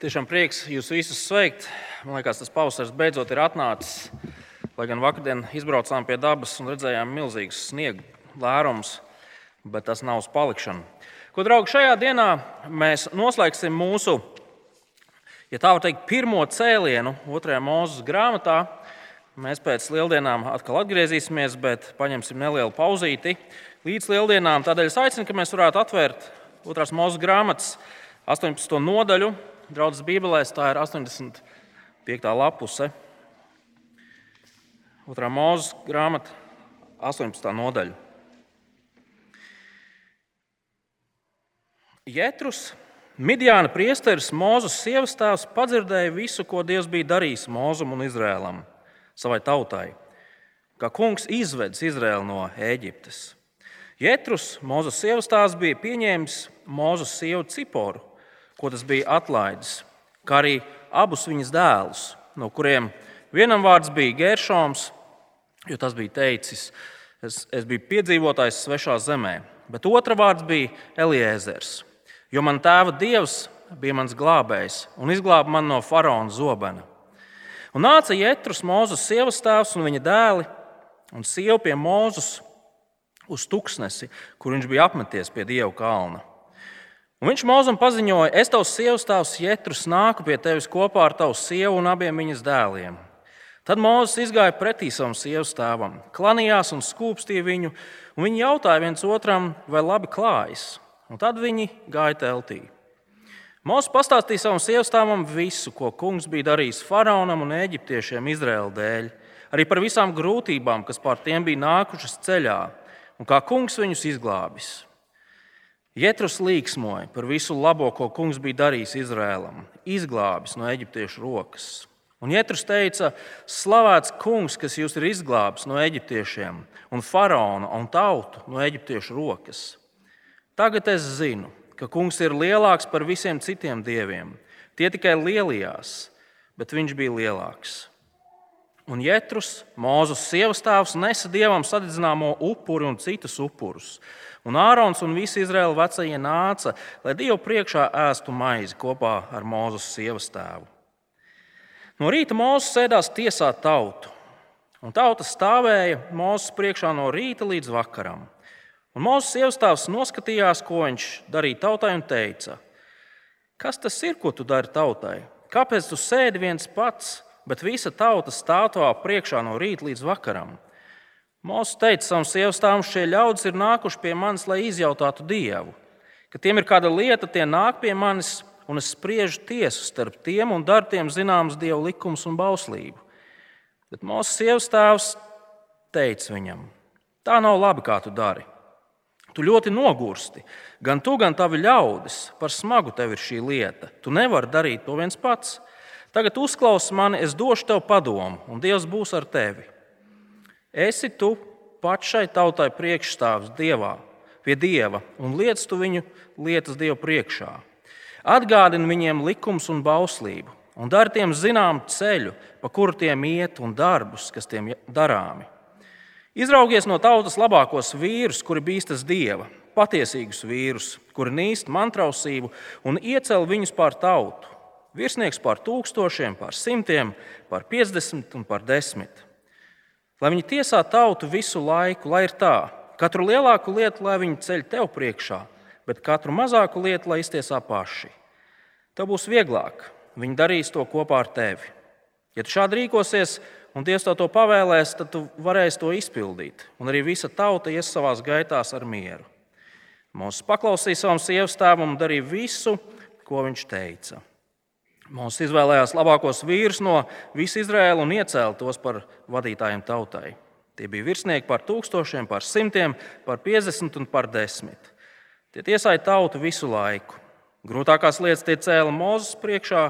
Tiešām prieks jūs visus sveikt. Man liekas, tas pavasaris beidzot ir atnācis. Lai gan vakardien izbraucām pie dabas un redzējām milzīgus sniega lērumus, bet tas nav uz palikšanu. Ko, draugi, šajā dienā mēs noslēgsim mūsu, ja tā var teikt, pirmo cēlienu otrajā mūzes grāmatā. Mēs pēc lieldienām atkal atgriezīsimies, bet paņemsim nelielu pauzīti līdz lieldienām. Tādēļ es aicinu, ka mēs varētu atvērt otrās mūzes grāmatas 18. nodaļu, draudzes Bībelēs tā ir 85. lapuse. Otrā mūzes grāmata, 18. nodaļa. Jētrus, Midjāna priesteris, Mūzes sievas tēvs, padzirdēja visu, ko Dievs bija darījis Mūzum un Izrēlam, savai tautai, kā kungs izvedis Izrēlu no Ēģiptes. Jētrus, Mūzes sievas tēvs, bija pieņēmis Mūzes sievu Ciporu ko tas bija atlaidis, kā arī abus viņas dēlus, no kuriem vienam vārds bija Geršoms, jo tas bija teicis, es, es biju piedzīvotājs svešā zemē, bet otra vārds bija Eliezers, jo man tēva dievs bija mans glābējs un izglāba mani no faraona zobena. Un nāca Jētrus, Mozus sievas tēvs un viņa dēli, un sieva pie Mozus uz tuksnesi, kur viņš bija apmeties pie Dieva kalna. Un viņš mūzam paziņoja, es tavs sievas tēvs Jētrus nāku pie tevis kopā ar tavu sievu un abiem viņas dēliem. Tad Mozus izgāja pretī savam sievas tēvam, klanījās un skūpstīja viņu, un viņi jautāja viens otram, vai labi klājas. Un tad viņi gāja teltī. Mozus pastāstīja savam sievas tēvam visu, ko kungs bija darījis faraonam un eģiptiešiem Izraēla dēļ, arī par visām grūtībām, kas pār tiem bija nākušas ceļā, un kā kungs viņus izglābis. Jētrus līksmoja par visu labo, ko kungs bija darījis Izrēlam, izglābis no eģiptiešu rokas. Un Jētrus teica, slavēts kungs, kas jūs ir izglābis no eģiptiešiem un faraona un tautu no eģiptiešu rokas. Tagad es zinu, ka kungs ir lielāks par visiem citiem dieviem. Tie tikai lielījās, bet viņš bija lielāks. Un Jētrus, Mūzes sievas tēvs, nesa dievam sadedzināmo upuri un citus upurus. Un Ārons un visi Izraēla vecie nāca, lai Dievu priekšā ēstu maizi kopā ar Mūzes sievas tēvu. No rīta Mūzes sēdās tiesāt tautu, un tauta stāvēja Mūzes priekšā no rīta līdz vakaram. Un Mūzes sievas tēvs noskatījās, ko viņš darīja tautai, un teica: Kas tas ir, ko tu dari tautai? Kāpēc tu sēdi viens pats, bet visa tauta stāv tavā priekšā no rīta līdz vakaram? Mozus teica savam sievastāvam, šie ļaudis ir nākuši pie manis, lai izjautātu Dievu. Kad tiem ir kāda lieta, tie nāk pie manis, un es spriežu tiesu starp tiem un daru tiem zināmas Dieva likums un bauslību. Bet Mozus sievastāvs teica viņam: Tā nav labi, kā tu dari. Tu ļoti nogursti. Gan tu, gan tavi ļaudis. Par smagu tev ir šī lieta. Tu nevari darīt to viens pats. Tagad uzklausi mani, es došu tev padomu, un Dievs būs ar tevi. Esi tu pats šai tautai priekšstāvs Dievā, pie Dieva, un liec tu viņu lietas Dieva priekšā. Atgādini viņiem likums un bauslību, un dari tiem zinām ceļu, pa kuru tiem iet, un darbus, kas tiem darāmi. Izraugies no tautas labākos vīrus, kuri bīstas Dieva, patiesīgus vīrus, kuri nīst mantrausību, un iecel viņus pār tautu. Virsnieks pār tūkstošiem, pār simtiem, pār piecdesmit un pār desmit lai viņi tiesā tautu visu laiku, lai ir tā, katru lielāku lietu, lai viņi ceļ tev priekšā, bet katru mazāku lietu, lai iztiesā paši. Tev būs vieglāk, viņi darīs to kopā ar tevi. Ja tu šādi rīkosies, un Dievs to pavēlēs, tad tu varēsi to izpildīt, un arī visa tauta ies savā gaitās ar mieru. Mūsu paklausīja savam sievas tēvam un darīja visu, ko viņš teica. Mūsu izvēlējās labākos vīrus no visa Izraēla un iecēla tos par vadītājiem tautai. Tie bija virsnieki par tūkstošiem, par simtiem, par piecdesmit un par desmit. Tie tiesāja tautu visu laiku. Grūtākās lietas tie cēla Mozus priekšā,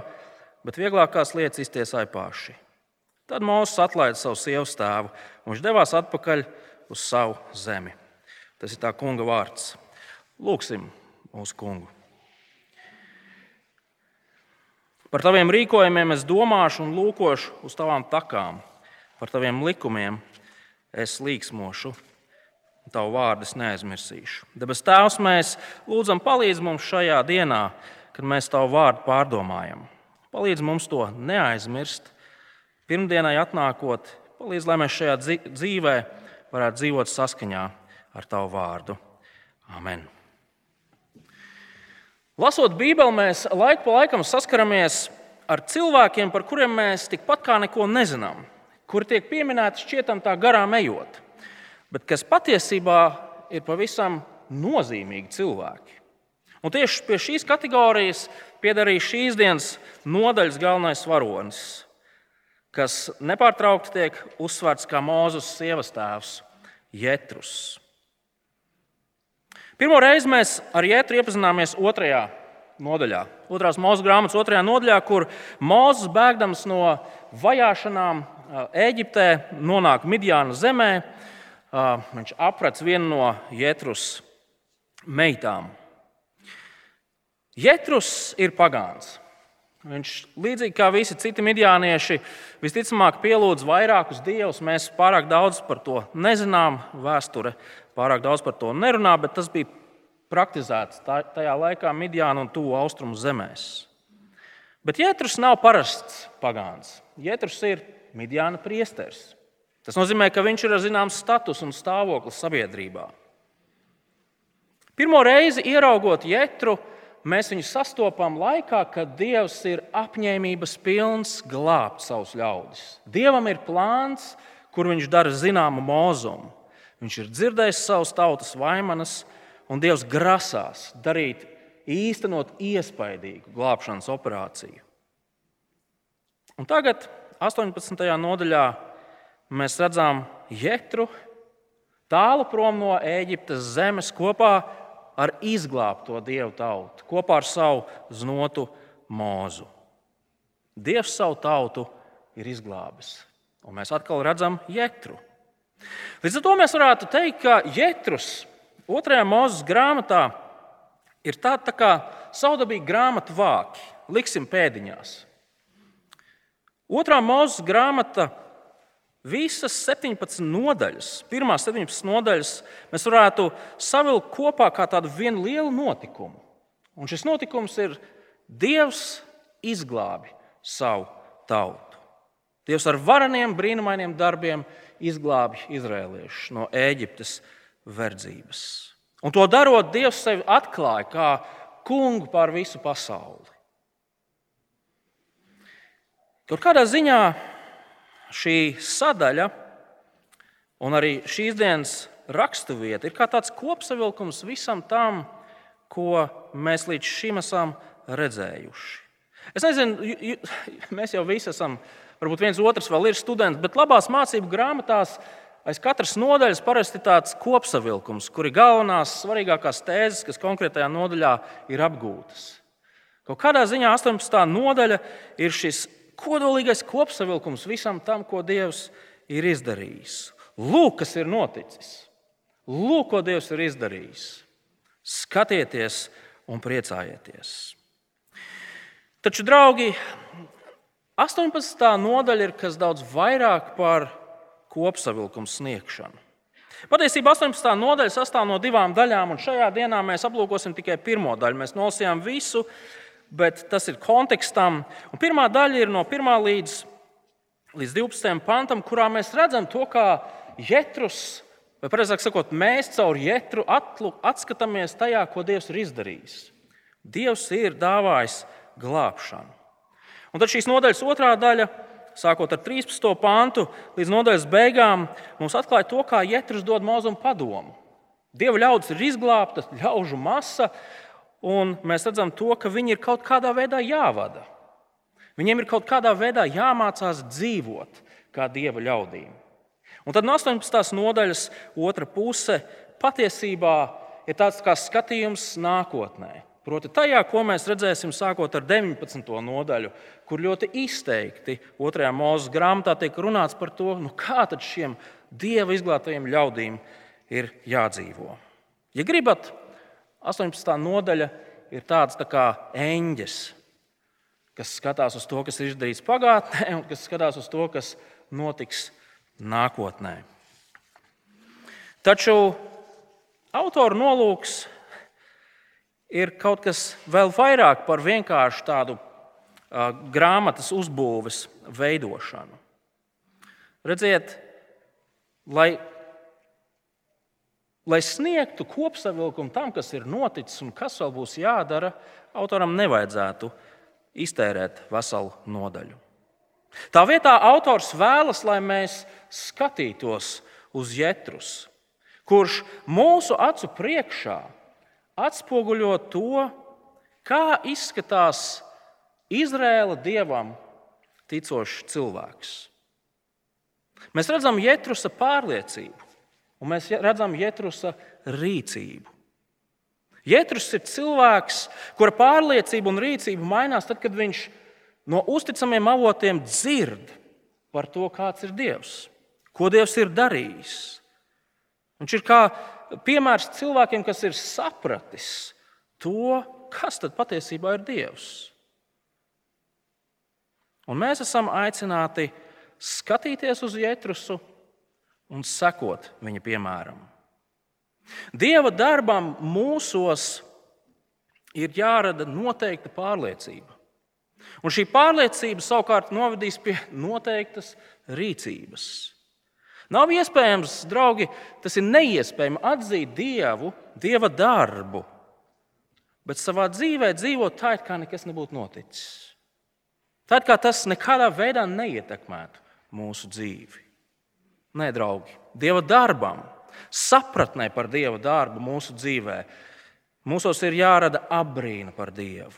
bet vieglākās lietas iztiesāja paši. Tad Mozus atlaida savu sievas tēvu un viņš devās atpakaļ uz savu zemi. Tas ir tā kunga vārds. Lūksim mūsu kungu. Par taviem rīkojumiem es domāšu un lūkošu uz tavām takām, par taviem likumiem es līksmošu. Tavu vārdu es neaizmirsīšu. Debes Tēvs, mēs lūdzam, palīdz mums šajā dienā, kad mēs Tavu vārdu pārdomājam. Palīdz mums to neaizmirst. Pirmdienai atnākot, palīdz, lai mēs šajā dzīvē varētu dzīvot saskaņā ar Tavu vārdu. Amen! Lasot Bībeli, mēs laiku pa laikam saskaramies ar cilvēkiem, par kuriem mēs tikpat kā neko nezinām, kuri tiek pieminēti šķietam tā garām ejot, bet kas patiesībā ir pavisam nozīmīgi cilvēki. Un tieši pie šīs kategorijas pieder arī šīs dienas nodaļas galvenais varonis, kas nepārtraukti tiek uzsvērts kā Mūzes sievas tēvs, Jētrus. Pirmo reizi mēs ar Jētru iepazināmies otrajā nodaļā, otrās mūža grāmatas otrajā nodaļā, kur Mozus bēgdams no vajāšanām Eģiptē nonāk Midjāna zemē. Viņš aprec vienu no Jētrus meitām. Jētrus ir pagāns. Viņš, līdzīgi kā visi citi midjānieši, visticamāk pielūdz vairākus dievus. Mēs pārāk daudz par to nezinām, vēsture pārāk daudz par to nerunā, bet tas bija praktizēts tajā laikā Midjāna un Tuvu austrumu zemēs. Bet Jēzus nav parasts pagāns. Jēzus ir Midjāna priesteris. Tas nozīmē, ka viņš ir zināms status un stāvoklis sabiedrībā. Pirmo reizi ieraugot Jētru, mēs viņu sastopam laikā, kad Dievs ir apņēmības pilns glābt savus ļaudis. Dievam ir plāns, kur viņš dara zināmu mūzumu. Viņš ir dzirdējis savus tautas vaimanas, un Dievs grasās darīt īstenot iespaidīgu glābšanas operāciju. Un tagad, 18. nodaļā, mēs redzam Jetru tālu prom no Eģiptes zemes kopā ar izglābto dievu tautu, kopā ar savu znotu mūzu. Dievs savu tautu ir izglābis, un mēs atkal redzam Jetru. Līdz ar to mēs varētu teikt, ka Jetrus otrajā mūzes grāmatā ir tāda tā kā saudabīga grāmatu vāki. Liksim pēdiņās. Otrā mūzes grāmata Visas 17 nodaļas, pirmās 17 nodaļas, mēs varētu savilkt kopā kā tādu vienu lielu notikumu. Un šis notikums ir Dievs izglābi savu tautu. Dievs ar vareniem, brīnumainiem darbiem izglābi izrēliešus no Ēģiptes verdzības. Un to darot, Dievs sevi atklāja kā kungu pār visu pasauli. Tur kādā ziņā šī sadaļa un arī šīs dienas raksturvieta ir kā tāds kopsavilkums visam tam, ko mēs līdz šim esam redzējuši. Es nezinu, mēs jau visi esam, varbūt viens otrs vēl ir students, bet labās mācību grāmatās aiz katras nodaļas parasti ir tāds kopsavilkums, kur ir galvenās, svarīgākās tēzes, kas konkrētajā nodaļā ir apgūtas. Kaut kādā ziņā 18. nodaļa ir šis kodolīgais kopsavilkums visam tam, ko Dievs ir izdarījis. Lūk, kas ir noticis. Lūk, ko Dievs ir izdarījis. Skatieties un priecājieties. Taču, draugi, 18. nodaļa ir kas daudz vairāk par kopsavilkumu sniegšanu. Patiesībā 18. nodaļa sastāv no divām daļām, un šajā dienā mēs aplūkosim tikai pirmo daļu. Mēs nolasījām visu, bet tas ir kontekstam. Un pirmā daļa ir no 1 līdz, līdz 12 pantam, kurā mēs redzam to, kā Jētrus, vai precīzāk sakot, mēs caur Jētru atskatāmies tajā, ko Dievs ir izdarījis. Dievs ir dāvājis glābšanu. Un tad šīs nodaļas otrā daļa, sākot ar 13. pantu līdz nodaļas beigām, mums atklāja to, kā Jētrus dod mūzumu padomu. Dieva ļaudis ir izglābta, ļaužu masa, un mēs redzam to, ka viņi ir kaut kādā veidā jāvada. Viņiem ir kaut kādā veidā jāmācās dzīvot kā dieva ļaudīm. Un tad no 18. nodaļas otra puse patiesībā ir tāds kā skatījums nākotnē. Proti, tajā, ko mēs redzēsim sākot ar 19. nodaļu, kur ļoti izteikti otrajā mūža grāmatā tiek runāts par to, nu kā tad šiem dieva izglābtajiem ļaudīm ir jādzīvo. Ja gribat, 18. nodaļa ir tāds tā kā eņģis, kas skatās uz to, kas ir izdarīts pagātnē, un kas skatās uz to, kas notiks nākotnē. Taču autora nolūks ir kaut kas vēl vairāk par vienkārši tādu grāmatas uzbūves veidošanu. Redziet, lai, lai sniegtu kopsavilkumu tam, kas ir noticis un kas vēl būs jādara, autoram nevajadzētu iztērēt veselu nodaļu. Tā vietā autors vēlas, lai mēs skatītos uz Jētrus, kurš mūsu acu priekšā atspoguļo to, kā izskatās Izraēla dievam ticošs cilvēks. Mēs redzam Jētrusa pārliecību, un mēs redzam Jētrusa rīcību. Jētrus ir cilvēks, kura pārliecība un rīcība mainās tad, kad viņš no uzticamiem avotiem dzird par to, kāds ir Dievs, ko Dievs ir darījis. Viņš ir kā piemērs cilvēkiem, kas ir sapratis to, kas tad patiesībā ir Dievs. Un mēs esam aicināti skatīties uz Jētrusu un sekot viņa piemēram. Dieva darbam mūsos ir jārada noteikta pārliecība. Un šī pārliecība savukārt novedīs pie noteiktas rīcības. Nav iespējams, draugi, tas ir neiespējami atzīt Dievu, Dieva darbu, bet savā dzīvē dzīvot tā, it kā nekas nebūtu noticis. Tā kā tas nekādā veidā neietekmētu mūsu dzīvi. Nē, draugi, Dieva darbam, sapratnē par Dieva darbu mūsu dzīvē, mūsos ir jārada abrīna par Dievu.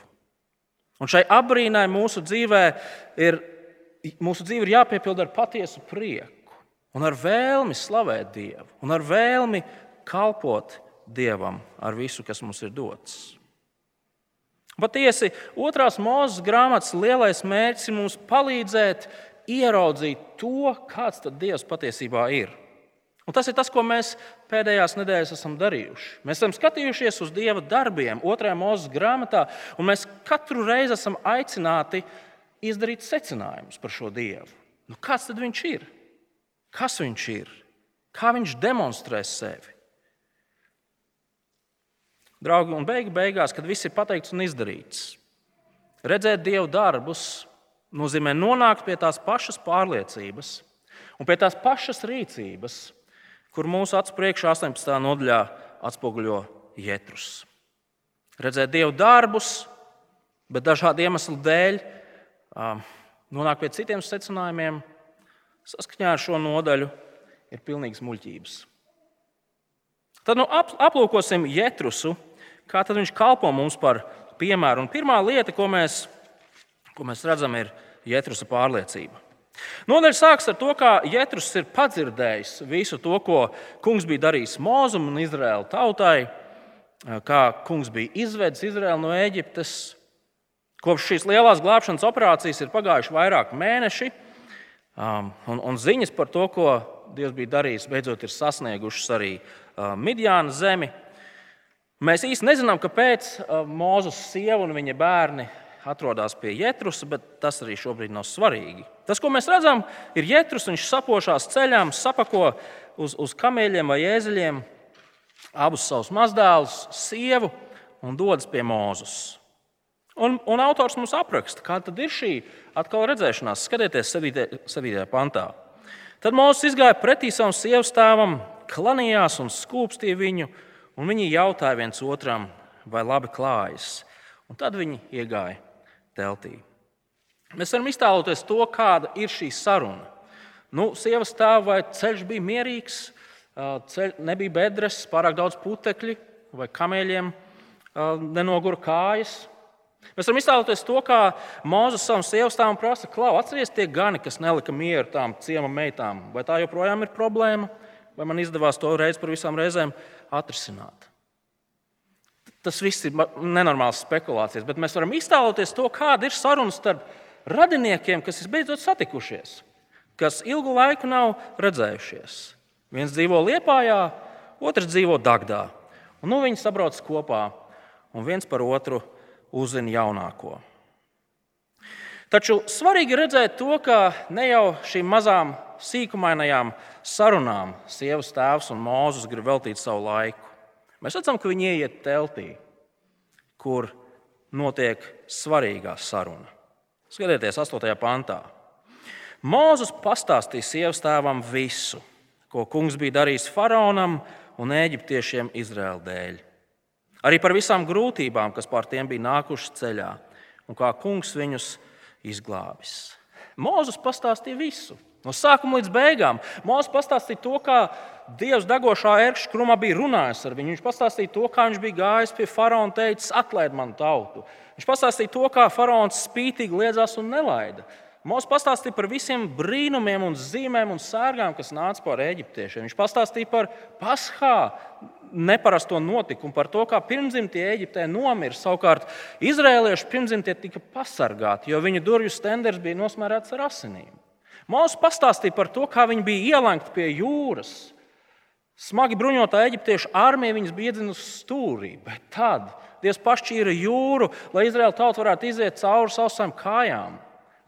Un šai abrīnai mūsu dzīvē ir, mūsu dzīve ir jāpiepilda ar patiesu prieku, un ar vēlmi slavēt Dievu, un ar vēlmi kalpot Dievam ar visu, kas mums ir dots. Patiesi, otrās mūzes grāmatas lielais mērķis ir mums palīdzēt ieraudzīt to, kāds tad Dievs patiesībā ir. Un tas ir tas, ko mēs pēdējās nedēļās esam darījuši. Mēs esam skatījušies uz Dieva darbiem, otrajā mūzes grāmatā, un mēs katru reizi esam aicināti izdarīt secinājumus par šo Dievu. Nu, kāds tad viņš ir? Kas viņš ir? Kā viņš demonstrē sevi? Draugi, un beigu beigās, kad viss ir pateikts un izdarīts, redzēt dievu darbus nozīmē nonākt pie tās pašas pārliecības un pie tās pašas rīcības, kur mūsu acu priekšā 18. nodaļā atspoguļo Jētrus. Redzēt dievu darbus, bet dažādu iemeslu dēļ nonākt pie citiem secinājumiem, saskaņā ar šo nodaļu, ir pilnīgs muļķības. Tad nu, aplūkosim Jētrusu kā viņš kalpo mums par piemēru. Un pirmā lieta, ko mēs, ko mēs redzam, ir Jētrusa pārliecība. Nodaļa sākas ar to, kā Jētrus ir padzirdējis visu to, ko kungs bija darījis Mozum un Izraēla tautai, kā kungs bija izvedis Izraēlu no Eģiptes. Kopš šīs lielās glābšanas operācijas ir pagājuši vairāki mēneši, um, un, un ziņas par to, ko Dievs bija darījis, beidzot ir sasniegušas arī uh, Midjāna zemi. Mēs īsti nezinām, kāpēc uh, Mozus sieva un viņa bērni atrodas pie Jētrusa, bet tas arī šobrīd nav svarīgi. Tas, ko mēs redzam, ir Jētrus. Viņš sapošās ceļām, sapako uz, uz kameļiem vai ēzeļiem abus savus mazdēlus, sievu un dodas pie Mozus. Un, un autors mums apraksta, kāda ir šī atkal redzēšanās. Skatieties, 7. pantā. Tad Mozus izgāja pretī savam sievas tēvam, klanījās un skūpstīja viņu un viņi jautāja viens otram, vai labi klājas. Un tad viņi iegāja teltī. Mēs varam iztēloties to, kāda ir šī saruna. Nu, sievas tēva ceļš bija mierīgs, ceļ, nebija bedres, pārāk daudz putekļu, vai kamēļiem nenogura kājas. Mēs varam iztēloties to, kā Mozus savam sievas tēvam prasa, klau, atcerieties tie gani, kas nelika mieru tām ciema meitām. Vai tā joprojām ir problēma, vai man izdevās to reizi par visām reizēm atrisināt. Tas viss ir nenormāls spekulācijas, bet mēs varam iztēloties to, kāda ir saruna starp radiniekiem, kas ir beidzot satikušies, kas ilgu laiku nav redzējušies. Viens dzīvo Liepājā, otrs dzīvo Dagdā. Un nu viņi sabrauc kopā un viens par otru uzzina jaunāko. Taču svarīgi redzēt to, ka ne jau šīm mazām sīkumainajām sarunām sievas tēvs un mūzis grib veltīt savu laiku. Mēs redzam, ka viņi ieiet teltī, kur notiek svarīgā saruna. Skatieties, 8. pantā. Mūzes pastāstīja sievas tēvam visu, ko kungs bija darījis faraonam un eģiptiešiem Izraēla dēļ. Arī par visām grūtībām, kas pār tiem bija nākušas ceļā, un kā kungs viņus izglābis. Mūzes pastāstīja visu. No sākuma līdz beigām Mozus pastāstīja to, kā Dievs degošā ērkšķa krumā bija runājis ar viņu. Viņš pastāstīja to, kā viņš bija gājis pie faraona un teicis, atlaid manu tautu. Viņš pastāstīja to, kā faraons spītīgi liedzās un nelaida. Mozus pastāstīja par visiem brīnumiem, un zīmēm un sērgām, kas nāca pār eģiptiešiem. Viņš pastāstīja par Paskā neparasto notikumu, par to, kā pirmzimtie Eģiptē nomira. Savukārt izrēliešu pirmzimtie tika pasargāti, jo viņu durvju stenders bija nosmērēts ar asinīm. Mozus pastāstīja par to, kā viņi bija ielenkti pie jūras. Smagi bruņotā eģiptiešu armija viņus bija iedzinusi stūrī, bet tad Dievs pašķīra jūru, lai Izraēla tauta varētu iziet cauri savām kājām.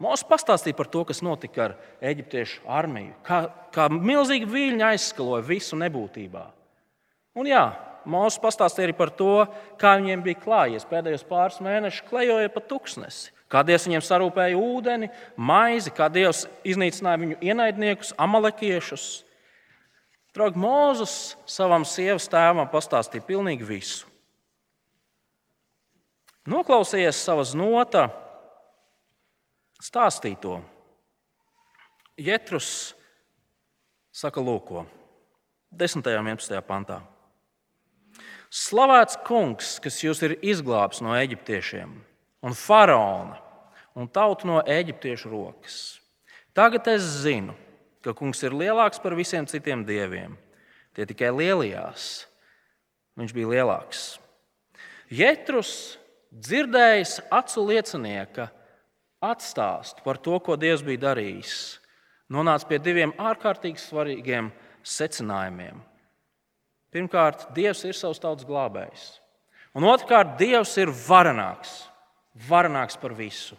Mozus pastāstīja par to, kas notika ar eģiptiešu armiju, kā, kā milzīgi viļņi aizskaloja visu nebūtībā. Un jā, Mozus pastāstīja arī par to, kā viņiem bija klājies pēdējos pāris mēnešus, klejoja pa tuksnesi. Kā Dievs viņiem sarūpēja ūdeni, maizi, kā Dievs iznīcināja viņu ienaidniekus, amalekiešus. Draugi, Mozus savam sievas tēvam pastāstīja pilnīgi visu. Noklausījies savas notas stāstīto. Jetrus saka, lūko, 10. un 11. pantā. Slavēts kungs, kas jūs ir izglābis no eģiptiešiem un faraona un tautu no eģiptiešu rokas. Tagad es zinu, ka kungs ir lielāks par visiem citiem dieviem. Tie tikai lielījās. Viņš bija lielāks. Jetrus dzirdējis acu liecinieka atstāstu par to, ko Dievs bija darījis, nonāca pie diviem ārkārtīgi svarīgiem secinājumiem. Pirmkārt, Dievs ir savs tautas glābējs. Un otrkārt, Dievs ir varenāks, varenāks par visu.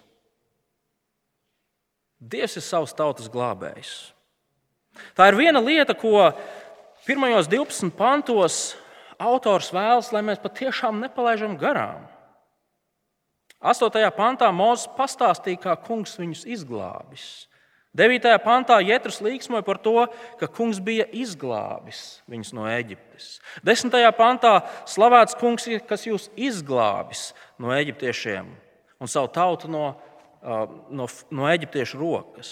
Dievs ir savs tautas glābējs. Tā ir viena lieta, ko pirmajos 12 pantos autors vēlas, lai mēs patiešām nepalaidām garām. 8. pantā Mozus pastāstīja, kā kungs viņus izglābis. 9. pantā Jēzus līksmoja par to, ka kungs bija izglābis viņus no Eģiptes. 10. pantā slavēts kungs, kas jūs izglābis no eģiptiešiem un savu tautu no, no, no eģiptiešu rokas.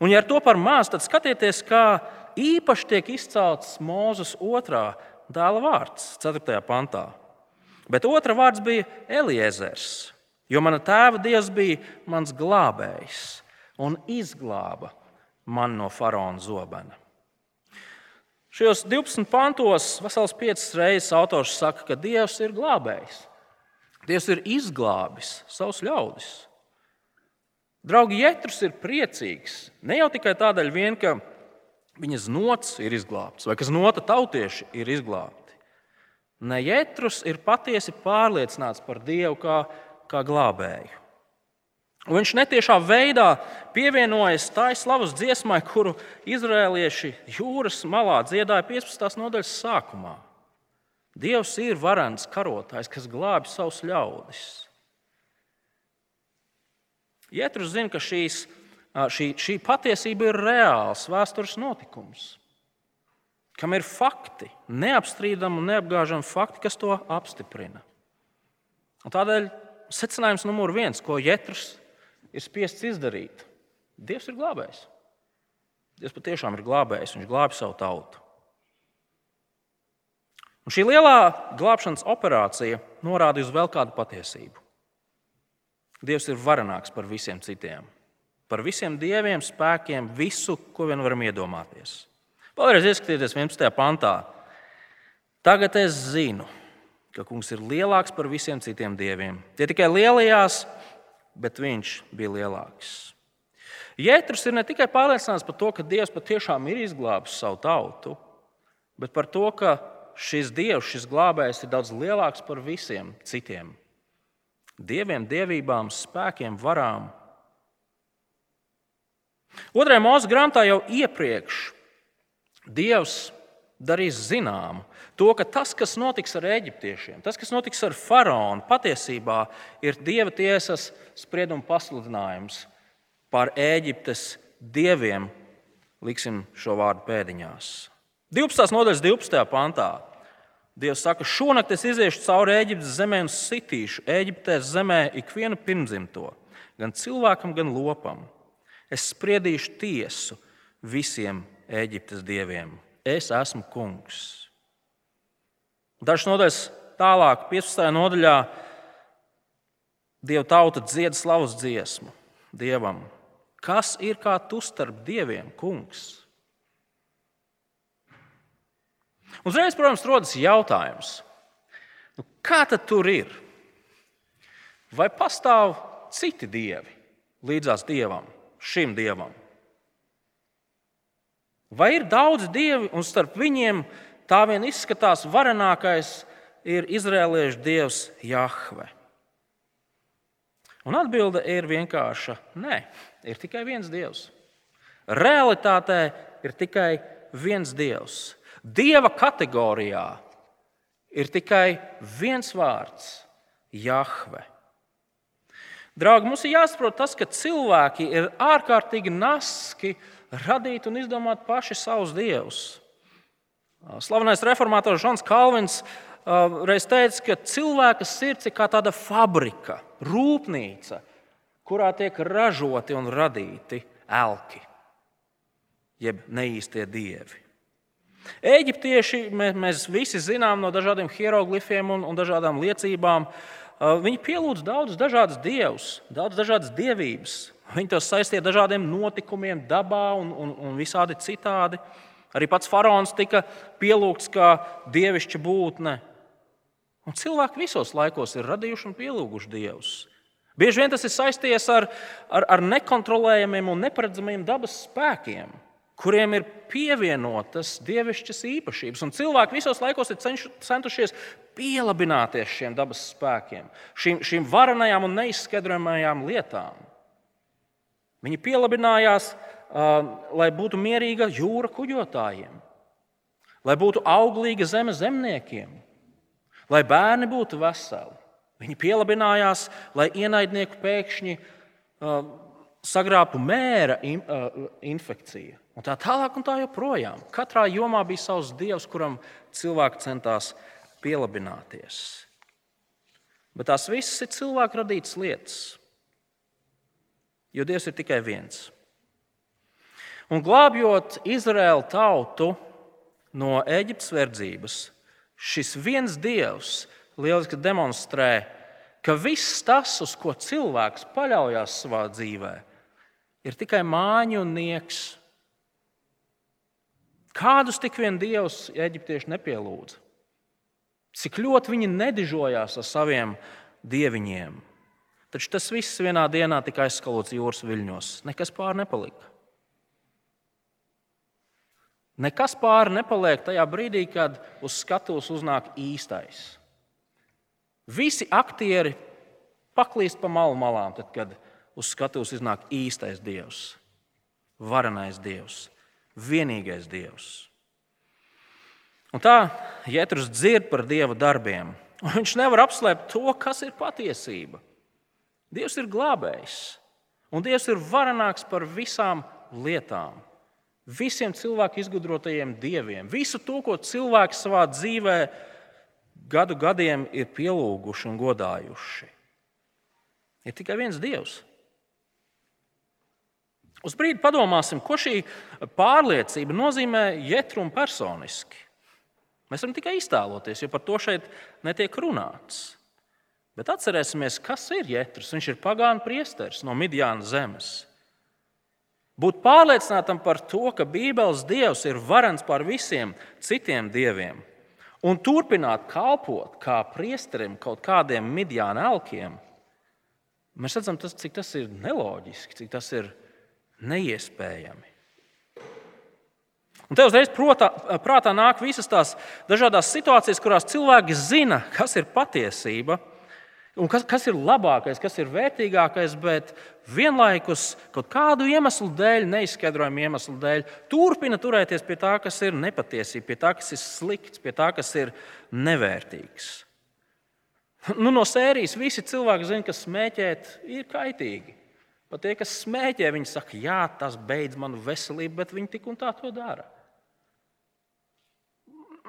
Un, ja ar to par maz, tad skatieties, kā īpaši tiek izcelts Mozus otrā dēla vārds 4. pantā. Bet otra vārds bija Eliezers, jo mana tēva dievs bija mans glābējs un izglāba mani no faraona zobena. Šajos 12 pantos vesels piecas reizes autors saka, ka Dievs ir glābējs. Dievs ir izglābis savus ļaudis. Draugi, Jēzus ir priecīgs ne jau tikai tādēļ, vien, ka viņa znots ir izglābts vai ka znota tautieši ir izglābti. Nejētrus ir patiesi pārliecināts par Dievu kā, kā glābēju. Un viņš netiešā veidā pievienojas tai slavas dziesmai, kuru izrēlieši jūras malā dziedāja 15. nodaļas sākumā. Dievs ir varants karotājs, kas glābi savus ļaudis. Jētrus zina, ka šīs, šī, šī patiesība ir reāls vēstures notikums kam ir fakti, neapstrīdami un neapgāžami fakti, kas to apstiprina. Un tādēļ secinājums numur viens, ko Jēzus ir spiests izdarīt, Dievs ir glābējs. Dievs patiešām ir glābējs, viņš glābi savu tautu. Un šī lielā glābšanas operācija norāda uz vēl kādu patiesību. Dievs ir varenāks par visiem citiem, par visiem dieviem, spēkiem, visu, ko vien varam iedomāties. Vēlreiz ieskatieties 11. pantā. Tagad es zinu, ka kungs ir lielāks par visiem citiem dieviem. Tie tikai lielajās, bet viņš bija lielāks. Jēzus ir ne tikai pārliecināts par to, ka Dievs patiešām ir izglābis savu tautu, bet par to, ka šis Dievs, šis glābējs ir daudz lielāks par visiem citiem dieviem, dievībām, spēkiem, varām. Otrajā mūža grāmatā jau iepriekš Dievs darīs zināmu to, ka tas, kas notiks ar eģiptiešiem, tas, kas notiks ar faraonu, patiesībā ir dieva tiesas sprieduma pasludinājums par Eģiptes dieviem. Liksim šo vārdu pēdiņās. 12. nodaļas 12. pantā. Dievs saka, šonakt es iziešu cauri Eģiptes zemē un sitīšu Eģiptes zemē ikvienu pirmzimto, gan cilvēkam, gan lopam. Es spriedīšu tiesu visiem Eģiptes dieviem. Es esmu kungs. Dažs nodaļas tālāk, 15. nodaļā, Dieva tauta dzied slavas dziesmu Dievam. Kas ir kā tu starp dieviem, kungs? Uzreiz, protams, rodas jautājums, nu, kā tad tur ir? Vai pastāv citi dievi līdzās dievam, šim dievam? Vai ir daudz dievi, un starp viņiem tā vien izskatās varenākais ir izrēliešu dievs Jahve? Un atbilde ir vienkārša: nē, ir tikai viens dievs. Realitātē ir tikai viens dievs. Dieva kategorijā ir tikai viens vārds - Jahve. Draugi, mums ir jāsaprot tas, ka cilvēki ir ārkārtīgi naski radīt un izdomāt paši savus dievus. Slavenais reformātors Žants Kalvins reiz teica, ka cilvēka sirds ir kā tāda fabrika, rūpnīca, kurā tiek ražoti un radīti elki, jeb neīstie dievi. Eģiptieši, mēs visi zinām no dažādiem hieroglifiem un, un dažādām liecībām, viņi pielūdz daudzus dažādus dievus, daudz dažādas dievības. Viņi tos saistīja ar dažādiem notikumiem, dabā un, un, un visādi citādi. Arī pats faraons tika pielūgts kā dievišķa būtne. Un cilvēki visos laikos ir radījuši un pielūguši dievus. Bieži vien tas ir saistīts ar, ar, ar nekontrolējamiem un neparedzamiem dabas spēkiem, kuriem ir pievienotas dievišķas īpašības. Un cilvēki visos laikos ir cenšu, centušies pielabināties šiem dabas spēkiem, šīm, šīm varenajām un neizskaidrojamajām lietām. Viņi pielabinājās, lai būtu mierīga jūra kuģotājiem, lai būtu auglīga zeme zemniekiem, lai bērni būtu veseli. Viņi pielabinājās, lai ienaidnieku pēkšņi sagrābtu mēra infekcija. Un tā tālāk, un tā joprojām. Katrā jomā bija savs dievs, kuram cilvēki centās pielabināties. Bet tās visas ir cilvēku radītas lietas jo Dievs ir tikai viens. Un glābjot Izraēlu tautu no Eģiptes verdzības, šis viens Dievs lieliski demonstrē, ka viss tas, uz ko cilvēks paļaujas savā dzīvē, ir tikai māņu un nieks. Kādus tik vien dievus eģiptieši nepielūdza? Cik ļoti viņi nedižojās ar saviem dieviņiem? Taču tas viss vienā dienā tika aizskalots jūras viļņos. Nekas pāri nepalika. Nekas pāri nepaliek tajā brīdī, kad uz skatuves uznāk īstais. Visi aktieri paklīst pa malu malām, tad, kad uz skatuves iznāk īstais dievs, varenais dievs, vienīgais dievs. Un tā Jēzus dzird par dieva darbiem. Viņš nevar apslēpt to, kas ir patiesība. Dievs ir glābējs, un Dievs ir varenāks par visām lietām, visiem cilvēku izgudrotajiem dieviem, visu to, ko cilvēki savā dzīvē gadu gadiem ir pielūguši un godājuši. Ir tikai viens Dievs. Uz brīdi padomāsim, ko šī pārliecība nozīmē Jetrum personiski. Mēs varam tikai iztēloties, jo par to šeit netiek runāts. Bet atcerēsimies, kas ir Jēzus. Viņš ir pagānu priesteris no Midjāna zemes. Būt pārliecinātam par to, ka Bībeles dievs ir varens pār visiem citiem dieviem, un turpināt kalpot kā priesterim kaut kādiem midjāna elkiem, mēs redzam, tas, cik tas ir neloģiski, cik tas ir neiespējami. Un te uzreiz protā, prātā nāk visas tās dažādas situācijas, kurās cilvēki zina, kas ir patiesība, un kas, kas ir labākais, kas ir vērtīgākais, bet vienlaikus kaut kādu iemeslu dēļ, neizskaidrojumu iemeslu dēļ, turpina turēties pie tā, kas ir nepatiesība, pie tā, kas ir slikts, pie tā, kas ir nevērtīgs. Nu, no sērijas visi cilvēki zina, ka smēķēt ir kaitīgi. Pat tie, kas smēķē, viņi saka, jā, tas beidz manu veselību, bet viņi tik un tā to dara.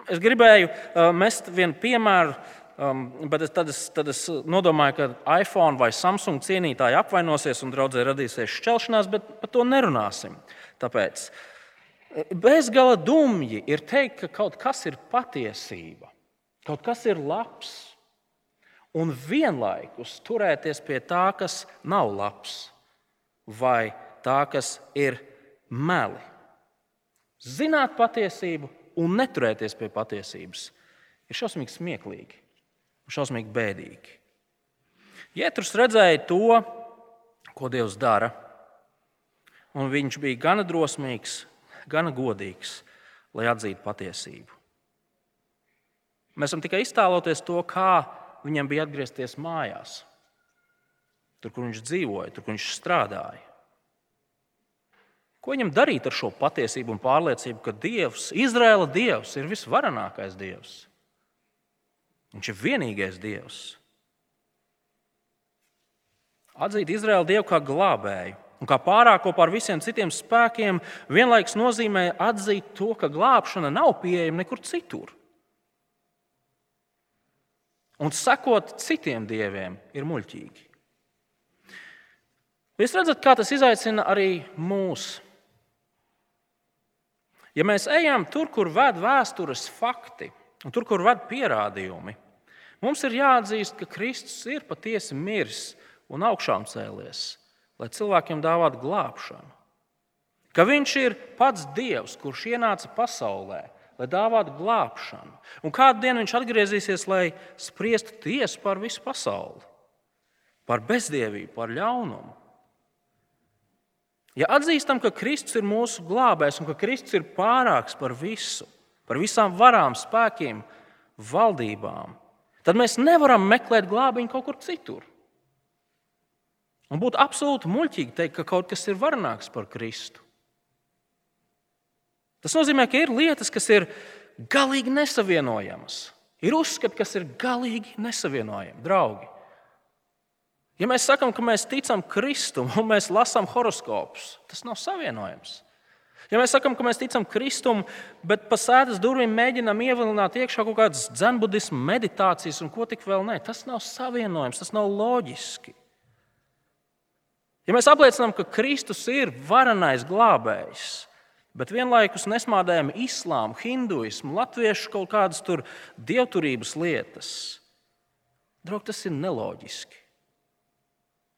Es gribēju uh, mest vienu piemēru Um, bet es, tad, es, tad es nodomāju, ka iPhone vai Samsung cienītāji apvainosies un draudzē radīsies šķelšanās, bet par to nerunāsim. Tāpēc bezgala dumji ir teikt, ka kaut kas ir patiesība, kaut kas ir labs, un vienlaikus turēties pie tā, kas nav labs, vai tā, kas ir meli. Zināt patiesību un neturēties pie patiesības ir šausmīgi smieklīgi šausmīgi bēdīgi. Jēzus redzēja to, ko Dievs dara, un viņš bija gana drosmīgs, gana godīgs, lai atzītu patiesību. Mēs varam tikai iztēloties to, kā viņam bija atgriezties mājās, tur, kur viņš dzīvoja, tur, kur viņš strādāja. Ko viņam darīt ar šo patiesību un pārliecību, ka Dievs, Izraēla Dievs, ir visvarenākais Dievs? Viņš ir vienīgais Dievs. Atzīt Izraēlu Dievu kā glābēju un kā pārāko pār visiem citiem spēkiem vienlaikus nozīmē atzīt to, ka glābšana nav pieejama nekur citur. Un sekot citiem dieviem ir muļķīgi. Jūs redzat, kā tas izaicina arī mūs. Ja mēs ejam tur, kur ved vēstures fakti, Un tur, kur ved pierādījumi, mums ir jāatzīst, ka Kristus ir patiesi miris un augšām cēlies, lai cilvēkiem dāvātu glābšanu. Ka viņš ir pats Dievs, kurš ienāca pasaulē, lai dāvātu glābšanu. Un kādu dienu viņš atgriezīsies, lai spriestu tiesu par visu pasauli, par bezdievību, par ļaunumu. Ja atzīstam, ka Kristus ir mūsu glābējs un ka Kristus ir pārāks par visu, par visām varām, spēkiem, valdībām, tad mēs nevaram meklēt glābiņu kaut kur citur. Un būtu absolūti muļķīgi teikt, ka kaut kas ir varenāks par Kristu. Tas nozīmē, ka ir lietas, kas ir galīgi nesavienojamas. Ir uzskati, kas ir galīgi nesavienojami, draugi. Ja mēs sakām, ka mēs ticam Kristum un mēs lasām horoskopus, tas nav savienojams. Ja mēs sakām, ka mēs ticam Kristum, bet pa sēdes durvīm mēģinām ievilināt iekšā kaut kādas dzenbudismu meditācijas un ko tik vēl nē, tas nav savienojams, tas nav loģiski. Ja mēs apliecinām, ka Kristus ir varenais glābējs, bet vienlaikus nesmādējam islāmu, hinduismu, latviešu kaut kādas tur dievturības lietas, draugi, tas ir neloģiski.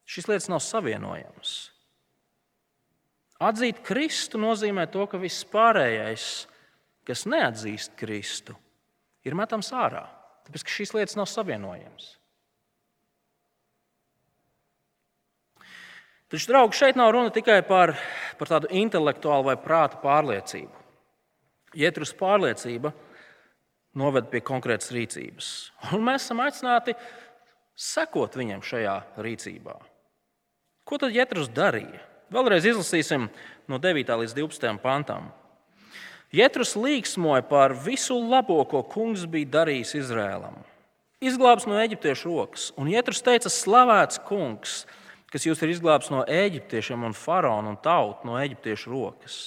Šīs lietas nav savienojamas. Atzīt Kristu nozīmē to, ka viss pārējais, kas neatzīst Kristu, ir metams ārā. Tāpēc šīs lietas nav savienojamas. Taču, draugi, šeit nav runa tikai par, par tādu intelektuālu vai prāta pārliecību. Ietrus pārliecība noved pie konkrētas rīcības. Un mēs esam aicināti sekot viņam šajā rīcībā. Ko tad Jēzus darīja? Vēlreiz izlasīsim no 9. līdz 12. pantam. Jēzus līksmoja par visu labo, ko kungs bija darījis Izrēlam. Izglābs no eģiptiešu rokas, un Jēzus teica, slavēts kungs, kas jūs ir izglābs no eģiptiešiem un faraona un tautu no eģiptiešu rokas.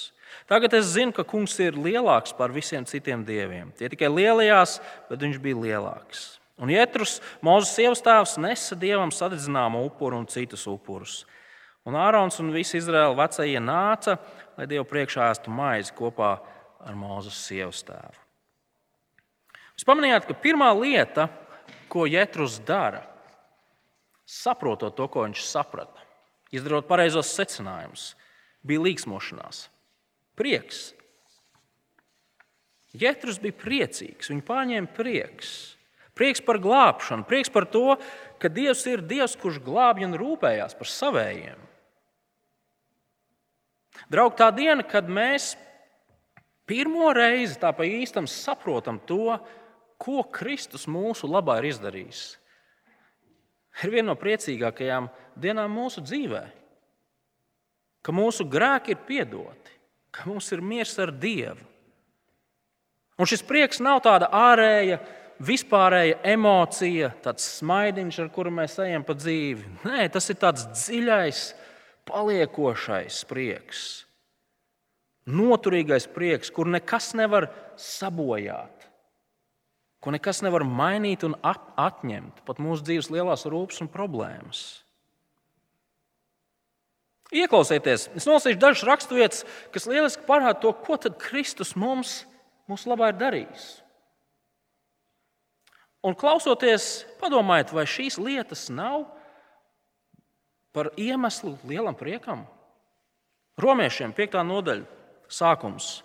Tagad es zinu, ka kungs ir lielāks par visiem citiem dieviem. Tie tikai lielajās, bet viņš bija lielāks. Un Jēzus, Mozus sievas tēvs, nesa dievam sadedzināmu upuru un citus upurus. Un Ārons un visi Izraēla vecie nāca, lai Dievu priekšā ēstu maizi kopā ar Mūzes sievas tēvu. Jūs pamanījāt, ka pirmā lieta, ko Jēzus dara, saprotot to, ko viņš saprata, izdarot pareizos secinājumus, bija līksmošanās, prieks. Jēzus bija priecīgs, viņu pārņēma prieks. Prieks par glābšanu, prieks par to, ka Dievs ir Dievs, kurš glābj un rūpējās par savējiem. Draugi, tā diena, kad mēs pirmo reizi tā pa īstam saprotam to, ko Kristus mūsu labā ir izdarījis. ir viena no priecīgākajām dienām mūsu dzīvē. Ka mūsu grēki ir piedoti, ka mums ir miers ar Dievu. Un šis prieks nav tāda ārēja, vispārēja emocija, tāds smaidiņš, ar kuru mēs ejam pa dzīvi. Nē, tas ir tāds dziļais, paliekošais prieks. Noturīgais prieks, kur nekas nevar sabojāt, ko nekas nevar mainīt un atņemt, pat mūsu dzīves lielās rūpes un problēmas. Ieklausieties, es nolasīšu dažas raksturvietas, kas lieliski parāda to, ko Kristus mums, mums labā ir darījis. Un klausoties, padomājiet, vai šīs lietas nav par iemeslu lielam priekam? Romiešiem 5. nodaļa, sākums.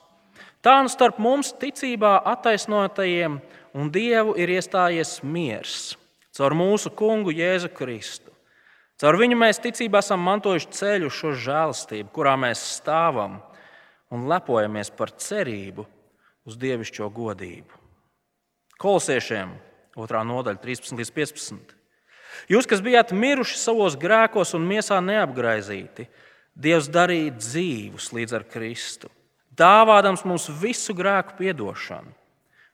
Tā nu starp mums ticībā attaisnotajiem un Dievu ir iestājies miers caur mūsu kungu Jēzu Kristu. Caur viņu mēs ticībā esam mantojuši ceļu šo žēlastību, kurā mēs stāvam un lepojamies par cerību uz dievišķo godību. Kolosiešiem 2. nodaļa, 13 līdz 15. Jūs, kas bijāt miruši savos grēkos un miesā neapgraizīti, Dievs darīja dzīvus līdz ar Kristu, dāvādams mums visu grēku piedošanu.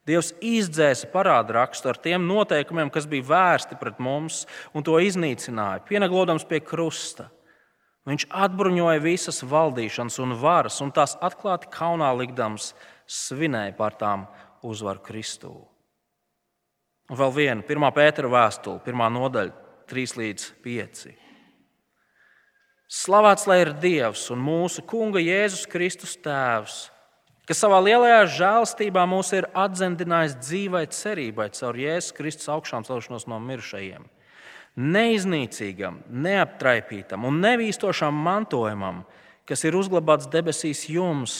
Dievs izdzēsa parādu rakstu ar tiem noteikumiem, kas bija vērsti pret mums, un to iznīcināja, pieneglodams pie krusta. Viņš atbruņoja visas valdīšanas un varas, un tās atklāti kaunā likdams, svinēja par tām uzvaru Kristū. Un vēl viena, 1. pētera vēstule, 1. nodaļa, 3 līdz 5. Slavēts lai ir Dievs un mūsu Kunga Jēzus Kristus Tēvs kas savā lielajā žēlstībā mūs ir atzendinājis dzīvai cerībai caur Jēzus Kristus augšām celšanos no mirušajiem. Neiznīcīgam, neaptraipītam un nevīstošam mantojumam, kas ir uzglabāts debesīs jums,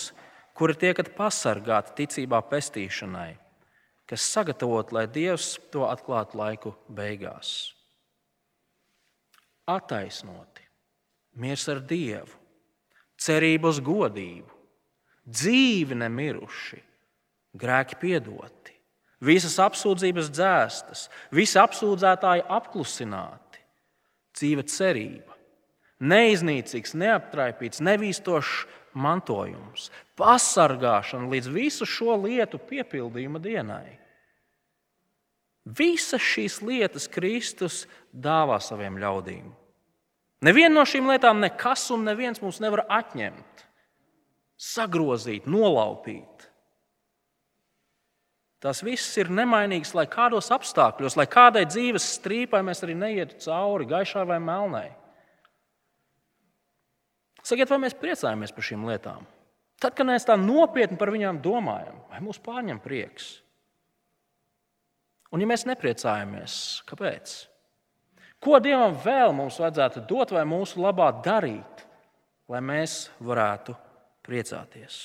kuri tiekat pasargāti ticībā pestīšanai, kas sagatavot, lai Dievs to atklātu laiku beigās. Attaisnoti, miers ar Dievu, cerība uz godību dzīvi nemiruši, grēki piedoti, visas apsūdzības dzēstas, visi apsūdzētāji apklusināti, dzīve cerība, neiznīcīgs, neaptraipīts, nevīstošs mantojums, pasargāšana līdz visu šo lietu piepildījuma dienai. Visas šīs lietas Kristus dāvā saviem ļaudīm. Nevienu no šīm lietām nekas un neviens mums nevar atņemt sagrozīt, nolaupīt. Tas viss ir nemainīgs, lai kādos apstākļos, lai kādai dzīves strīpai mēs arī neietu cauri, gaišai vai melnai. Sakiet, vai mēs priecājamies par šīm lietām? Tad, kad mēs tā nopietni par viņām domājam, vai mūs pārņem prieks? Un, ja mēs nepriecājamies, kāpēc? Ko Dievam vēl mums vajadzētu dot vai mūsu labā darīt, lai mēs varētu priecāties.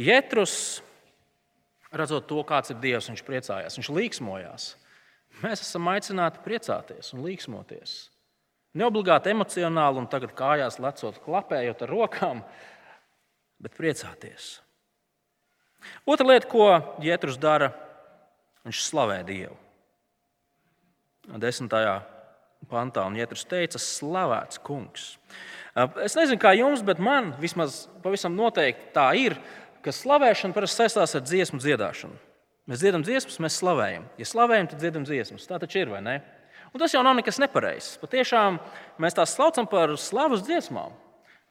Jētrus, redzot to, kāds ir Dievs, viņš priecājās, viņš līksmojās. Mēs esam aicināti priecāties un līksmoties. Neobligāti emocionāli un tagad kājās lecot, klapējot ar rokām, bet priecāties. Otra lieta, ko Jētrus dara, viņš slavē Dievu. Desmitajā pantā un Jētrus teica, slavēts kungs. Es nezinu, kā jums, bet man vismaz pavisam noteikti tā ir, ka slavēšana parasti saistās ar dziesmu dziedāšanu. Mēs dziedam dziesmas, mēs slavējam. Ja slavējam, tad dziedam dziesmas. Tā taču ir, vai ne? Un tas jau nav nekas nepareizs. Patiešām mēs tās saucam par slavas dziesmām.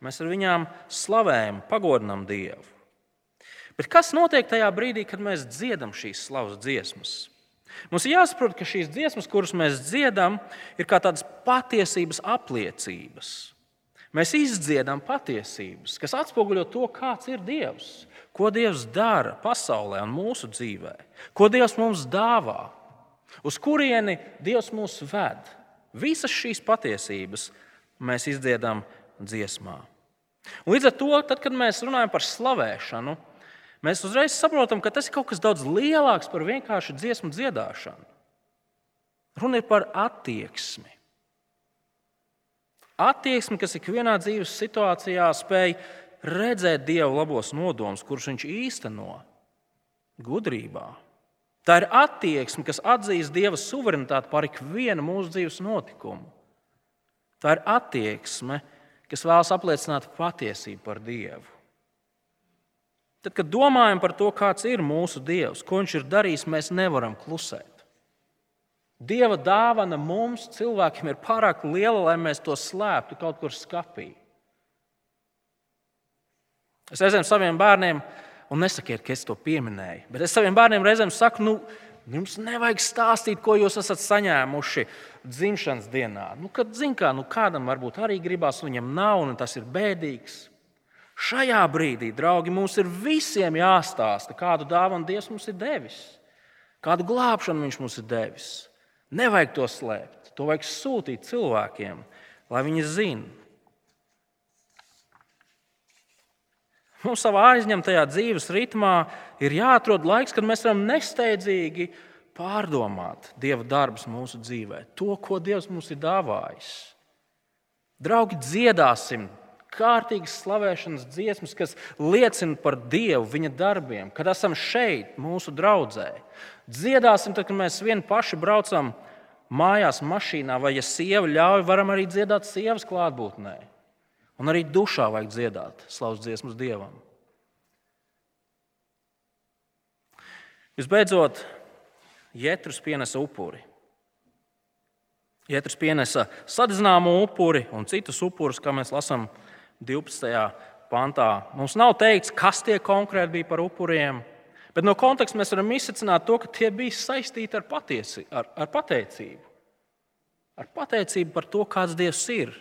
Mēs ar viņām slavējam, pagodinam Dievu. Bet kas notiek tajā brīdī, kad mēs dziedam šīs slavas dziesmas? Mums ir jāsaprot, ka šīs dziesmas, kuras mēs dziedam, ir kā tādas patiesības apliecības. Mēs izdziedam patiesības, kas atspoguļo to, kāds ir Dievs, ko Dievs dara pasaulē un mūsu dzīvē, ko Dievs mums dāvā, uz kurieni Dievs mūs ved. Visas šīs patiesības mēs izdziedam dziesmā. Un līdz ar to, tad, kad mēs runājam par slavēšanu, mēs uzreiz saprotam, ka tas ir kaut kas daudz lielāks par vienkārši dziesmu dziedāšanu. Runa ir par attieksmi attieksmi, kas ikvienā dzīves situācijā spēj redzēt Dieva labos nodomus, kurus viņš īsteno gudrībā, Tā ir attieksme, kas atzīst Dieva suverenitāti pār ikvienu mūsu dzīves notikumu. Tā ir attieksme, kas vēlas apliecināt patiesību par Dievu. Tad, kad domājam par to, kāds ir mūsu Dievs, ko Viņš ir darījis, mēs nevaram klusēt. Dieva dāvana mums, cilvēkiem, ir pārāk liela, lai mēs to slēptu kaut kur skapī. Es reizēm saviem bērniem, un nesakiet, ka es to pieminēju, bet es saviem bērniem reizēm saku, nu, jums nevajag stāstīt, ko jūs esat saņēmuši dzimšanas dienā. Nu, kad, kā, nu, kādam varbūt arī gribās, viņam nav, un tas ir bēdīgs. Šajā brīdī, draugi, mums ir visiem jāstāsta, kādu dāvanu Dievs mums ir devis, kādu glābšanu Viņš mums ir devis. Nevajag to slēpt. To vajag sūtīt cilvēkiem, lai viņi zinātu. Mums savā aizņemtajā dzīves ritmā ir jāatrod laiks, kad mēs varam nesteidzīgi pārdomāt Dieva darbus mūsu dzīvē, to, ko Dievs mums ir dāvājis. Draugi, dziedāsim kārtīgas slavēšanas dziesmas, kas liecina par Dievu, viņa darbiem, kad esam šeit, mūsu draudzē. Dziedāsim, tad, kad mēs vieni paši braucam mājās, mašīnā, vai, ja sieva ļauj, varam arī dziedāt sievas klātbūtnē. Un arī dušā vajag dziedāt slavas dziesmas Dievam. Visbeidzot, Jēzus pienesa upuri. Jēzus pienesa sadedzināmu upuri un citus upurus, kā mēs lasām 12. pantā. Mums nav teikts, kas tie konkrēti bija par upuriem, bet no konteksta mēs varam izsvecināt to, ka tie bija saistīti ar, patiesi, ar, ar pateicību. Ar pateicību par to, kāds Dievs ir,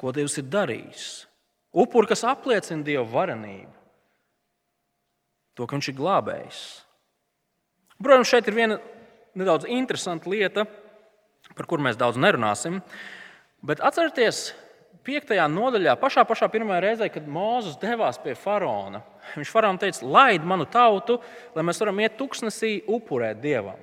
ko Dievs ir darījis. Upuri, kas apliecina Dieva varenību, to, ka Viņš ir glābējis. Protams, šeit ir viena nedaudz interesanta lieta, par kuru mēs daudz nerunāsim. Bet atcerieties, piektajā nodaļā, pašā, pašā pirmajā reizē, kad Mozus devās pie faraona, viņš faraonam teica, laid manu tautu, lai mēs varam iet tuksnesī upurēt dievam.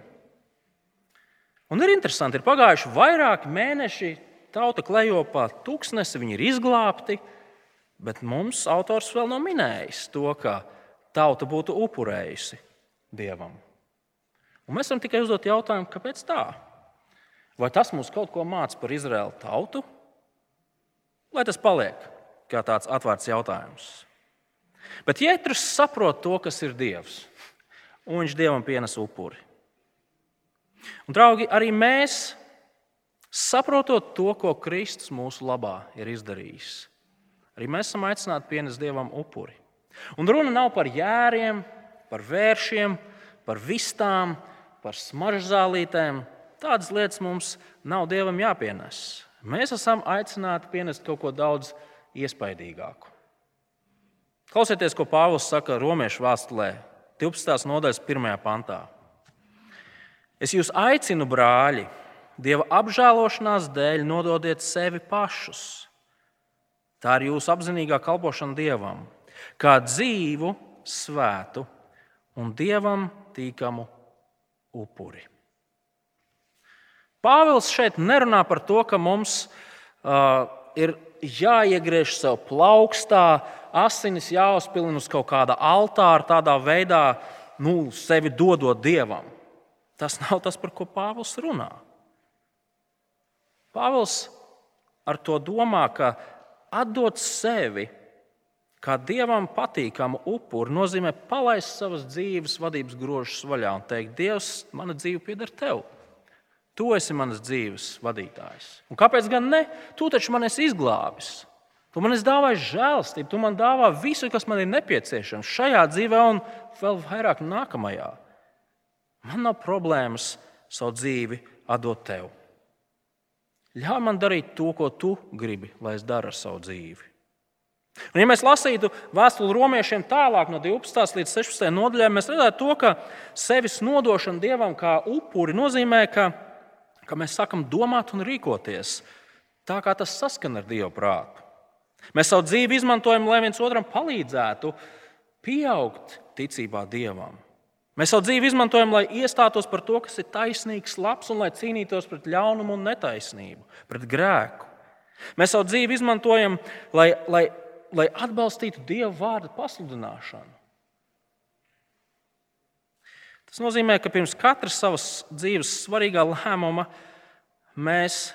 Un ir interesanti, ir pagājuši vairāki mēneši, tauta klejo pa tuksnesi, viņi ir izglābti, bet mums autors vēl nav minējis to, ka tauta būtu upurējusi dievam. Un mēs varam tikai uzdot jautājumu, kāpēc tā? Vai tas mums kaut ko māca par Izraēlu tautu? Lai tas paliek kā tāds atvērts jautājums. Bet Jēzus saprot to, kas ir Dievs, un viņš Dievam pienes upuri. Un, draugi, arī mēs, saprotot to, ko Kristus mūsu labā ir izdarījis, arī mēs esam aicināti pienest Dievam upuri. Un runa nav par jēriem, par vēršiem, par vistām, par smaržzālītēm. Tādas lietas mums nav Dievam jāpienes. Mēs esam aicināti pienest kaut ko daudz iespaidīgāku. Klausieties, ko Pāvils saka Romiešu vēstulē, 12. nodaļas 1. pantā. Es jūs aicinu, brāļi, Dieva apžēlošanās dēļ nododiet sevi pašus. Tā ir jūsu apzinīgā kalpošana Dievam, kā dzīvu, svētu un Dievam tīkamu upuri. Pāvils šeit nerunā par to, ka mums uh, ir jāiegriež sev plaukstā, asinis jāuzpilina uz kaut kāda altāra, tādā veidā nu, sevi dodot dievam. Tas nav tas, par ko Pāvils runā. Pāvils ar to domā, ka atdot sevi kā dievam patīkamu upuri nozīmē palaist savas dzīves vadības grožus vaļā un teikt, Dievs, mana dzīve pieder tev. Tu esi manas dzīves vadītājs. Un kāpēc gan ne? Tu taču man esi izglābis. Tu man esi dāvājis žēlstību, tu man dāvā visu, kas man ir nepieciešams šajā dzīvē un vēl vairāk nākamajā. Man nav problēmas savu dzīvi atdot tev. Ļauj man darīt to, ko tu gribi, lai es daru ar savu dzīvi. Un, ja mēs lasītu vēstuli romiešiem tālāk, no 12. līdz 16. nodaļai, mēs redzētu to, ka sevis nodošana dievam kā upuri nozīmē, ka ka mēs sākam domāt un rīkoties tā, kā tas saskan ar Dieva prātu. Mēs savu dzīvi izmantojam, lai viens otram palīdzētu pieaugt ticībā Dievam. Mēs savu dzīvi izmantojam, lai iestātos par to, kas ir taisnīgs, labs un lai cīnītos pret ļaunumu un netaisnību, pret grēku. Mēs savu dzīvi izmantojam, lai, lai, lai atbalstītu Dieva vārdu pasludināšanu. Tas nozīmē, ka pirms katras savas dzīves svarīgā lēmuma mēs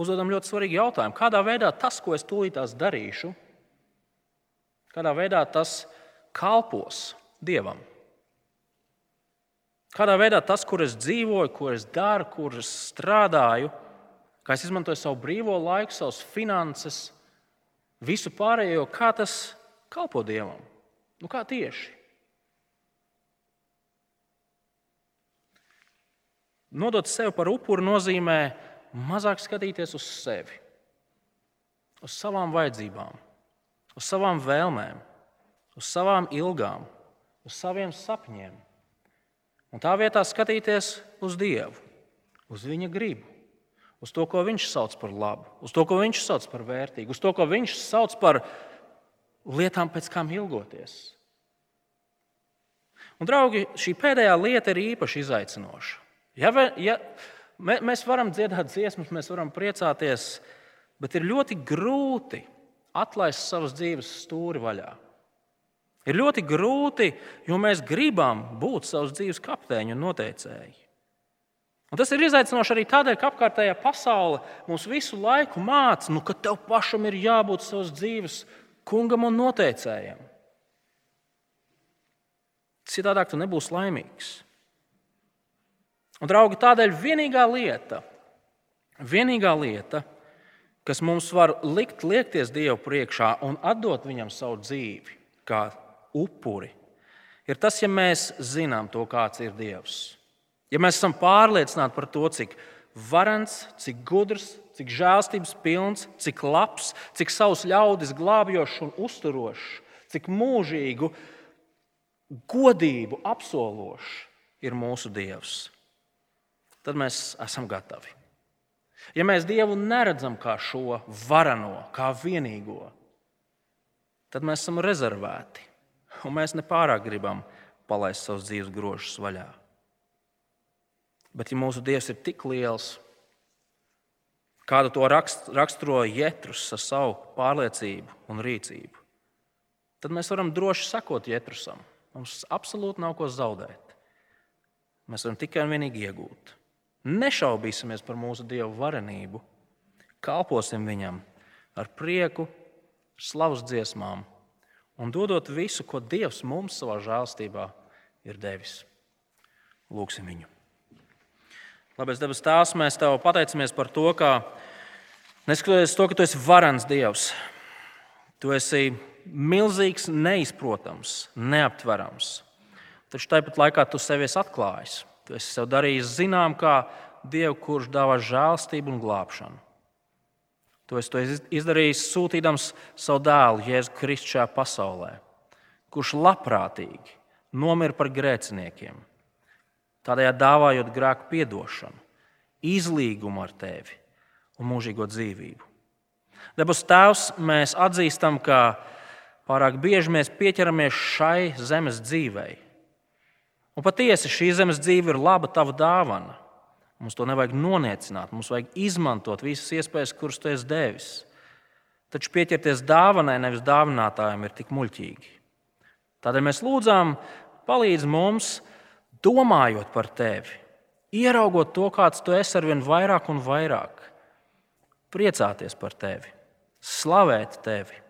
uzdodam ļoti svarīgu jautājumu. Kādā veidā tas, ko es tūlītās darīšu, kādā veidā tas kalpos Dievam? Kādā veidā tas, kur es dzīvoju, ko es daru, kur es strādāju, kā es izmantoju savu brīvo laiku, savas finanses, visu pārējo, kā tas kalpo Dievam? Nu, kā tieši? Nodot sevi par upuri nozīmē mazāk skatīties uz sevi, uz savām vajadzībām, uz savām vēlmēm, uz savām ilgām, uz saviem sapņiem. Un tā vietā skatīties uz Dievu, uz Viņa gribu, uz to, ko Viņš sauc par labu, uz to, ko Viņš sauc par vērtīgu, uz to, ko Viņš sauc par lietām, pēc kām ilgoties. Un, draugi, šī pēdējā lieta ir īpaši izaicinoša. Ja, ja, mēs varam dziedāt dziesmas, mēs varam priecāties, bet ir ļoti grūti atlaist savas dzīves stūri vaļā. Ir ļoti grūti, jo mēs gribam būt savas dzīves kapteiņi un noteicēji. Un tas ir izaicinoši arī tādēļ, ka apkārtējā pasaule mums visu laiku māca, nu, ka tev pašam ir jābūt savas dzīves kungam un noteicējam. Citādāk tu nebūsi laimīgs. Un, draugi, tādēļ vienīgā lieta, vienīgā lieta, kas mums var likt liekties Dievu priekšā un atdot viņam savu dzīvi, kā upuri, ir tas, ja mēs zinām to, kāds ir Dievs. Ja mēs esam pārliecināti par to, cik varants, cik gudrs, cik žēlstības pilns, cik labs, cik savus ļaudis glābjošs un uzturošs, cik mūžīgu, godību apsološs ir mūsu Dievs tad mēs esam gatavi. Ja mēs Dievu neredzam kā šo varano, kā vienīgo, tad mēs esam rezervēti un mēs nepārāk gribam palaist savus dzīves grožus vaļā. Bet, ja mūsu Dievs ir tik liels, kādu to raksturo Jēzus ar savu pārliecību un rīcību, tad mēs varam droši sekot Jēzusam. Mums absolūti nav ko zaudēt. Mēs varam tikai un vienīgi iegūt. Nešaubīsimies par mūsu Dieva varenību, kalposim Viņam ar prieku, slavas dziesmām un dodot visu, ko Dievs mums savā žēlstībā ir devis. Lūksim viņu. Labais debes Tēvs, mēs Tev pateicamies par to, ka neskatoties to, ka Tu esi varans Dievs, Tu esi milzīgs, neizprotams, neaptverams. Taču tāpat laikā Tu sevi esi atklājis. Tu esi sev darījis zinām, kā Dievu, kurš dāvā žēlstību un glābšanu. To es to izdarīju, sūtījams savu dēlu Jēzu Kristu šajā pasaulē, kurš labprātīgi nomira par grēciniekiem, tādējādi dāvājot grēku piedošanu, izlīgumu ar tevi un mūžīgo dzīvību. Debes Tēvs, mēs atzīstam, ka pārāk bieži mēs pieķeramies šai zemes dzīvei Un patiesi šī zemes dzīve ir laba tava dāvana. Mums to nevajag noniecināt, mums vajag izmantot visas iespējas, kuras tu esi devis. Taču pieķerties dāvanai, nevis dāvinātājiem, ir tik muļķīgi. Tādēļ mēs lūdzām, palīdz mums, domājot par tevi, ieraugot to, kāds tu esi ar vien vairāk un vairāk, priecāties par tevi, slavēt tevi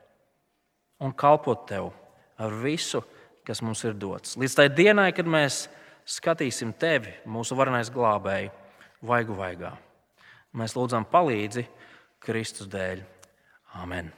un kalpot tev ar visu kas mums ir dots. Līdz tai dienai, kad mēs skatīsim tevi, mūsu varenais glābēji, vaigu vaigā. Mēs lūdzam palīdzi Kristus dēļ. Amen!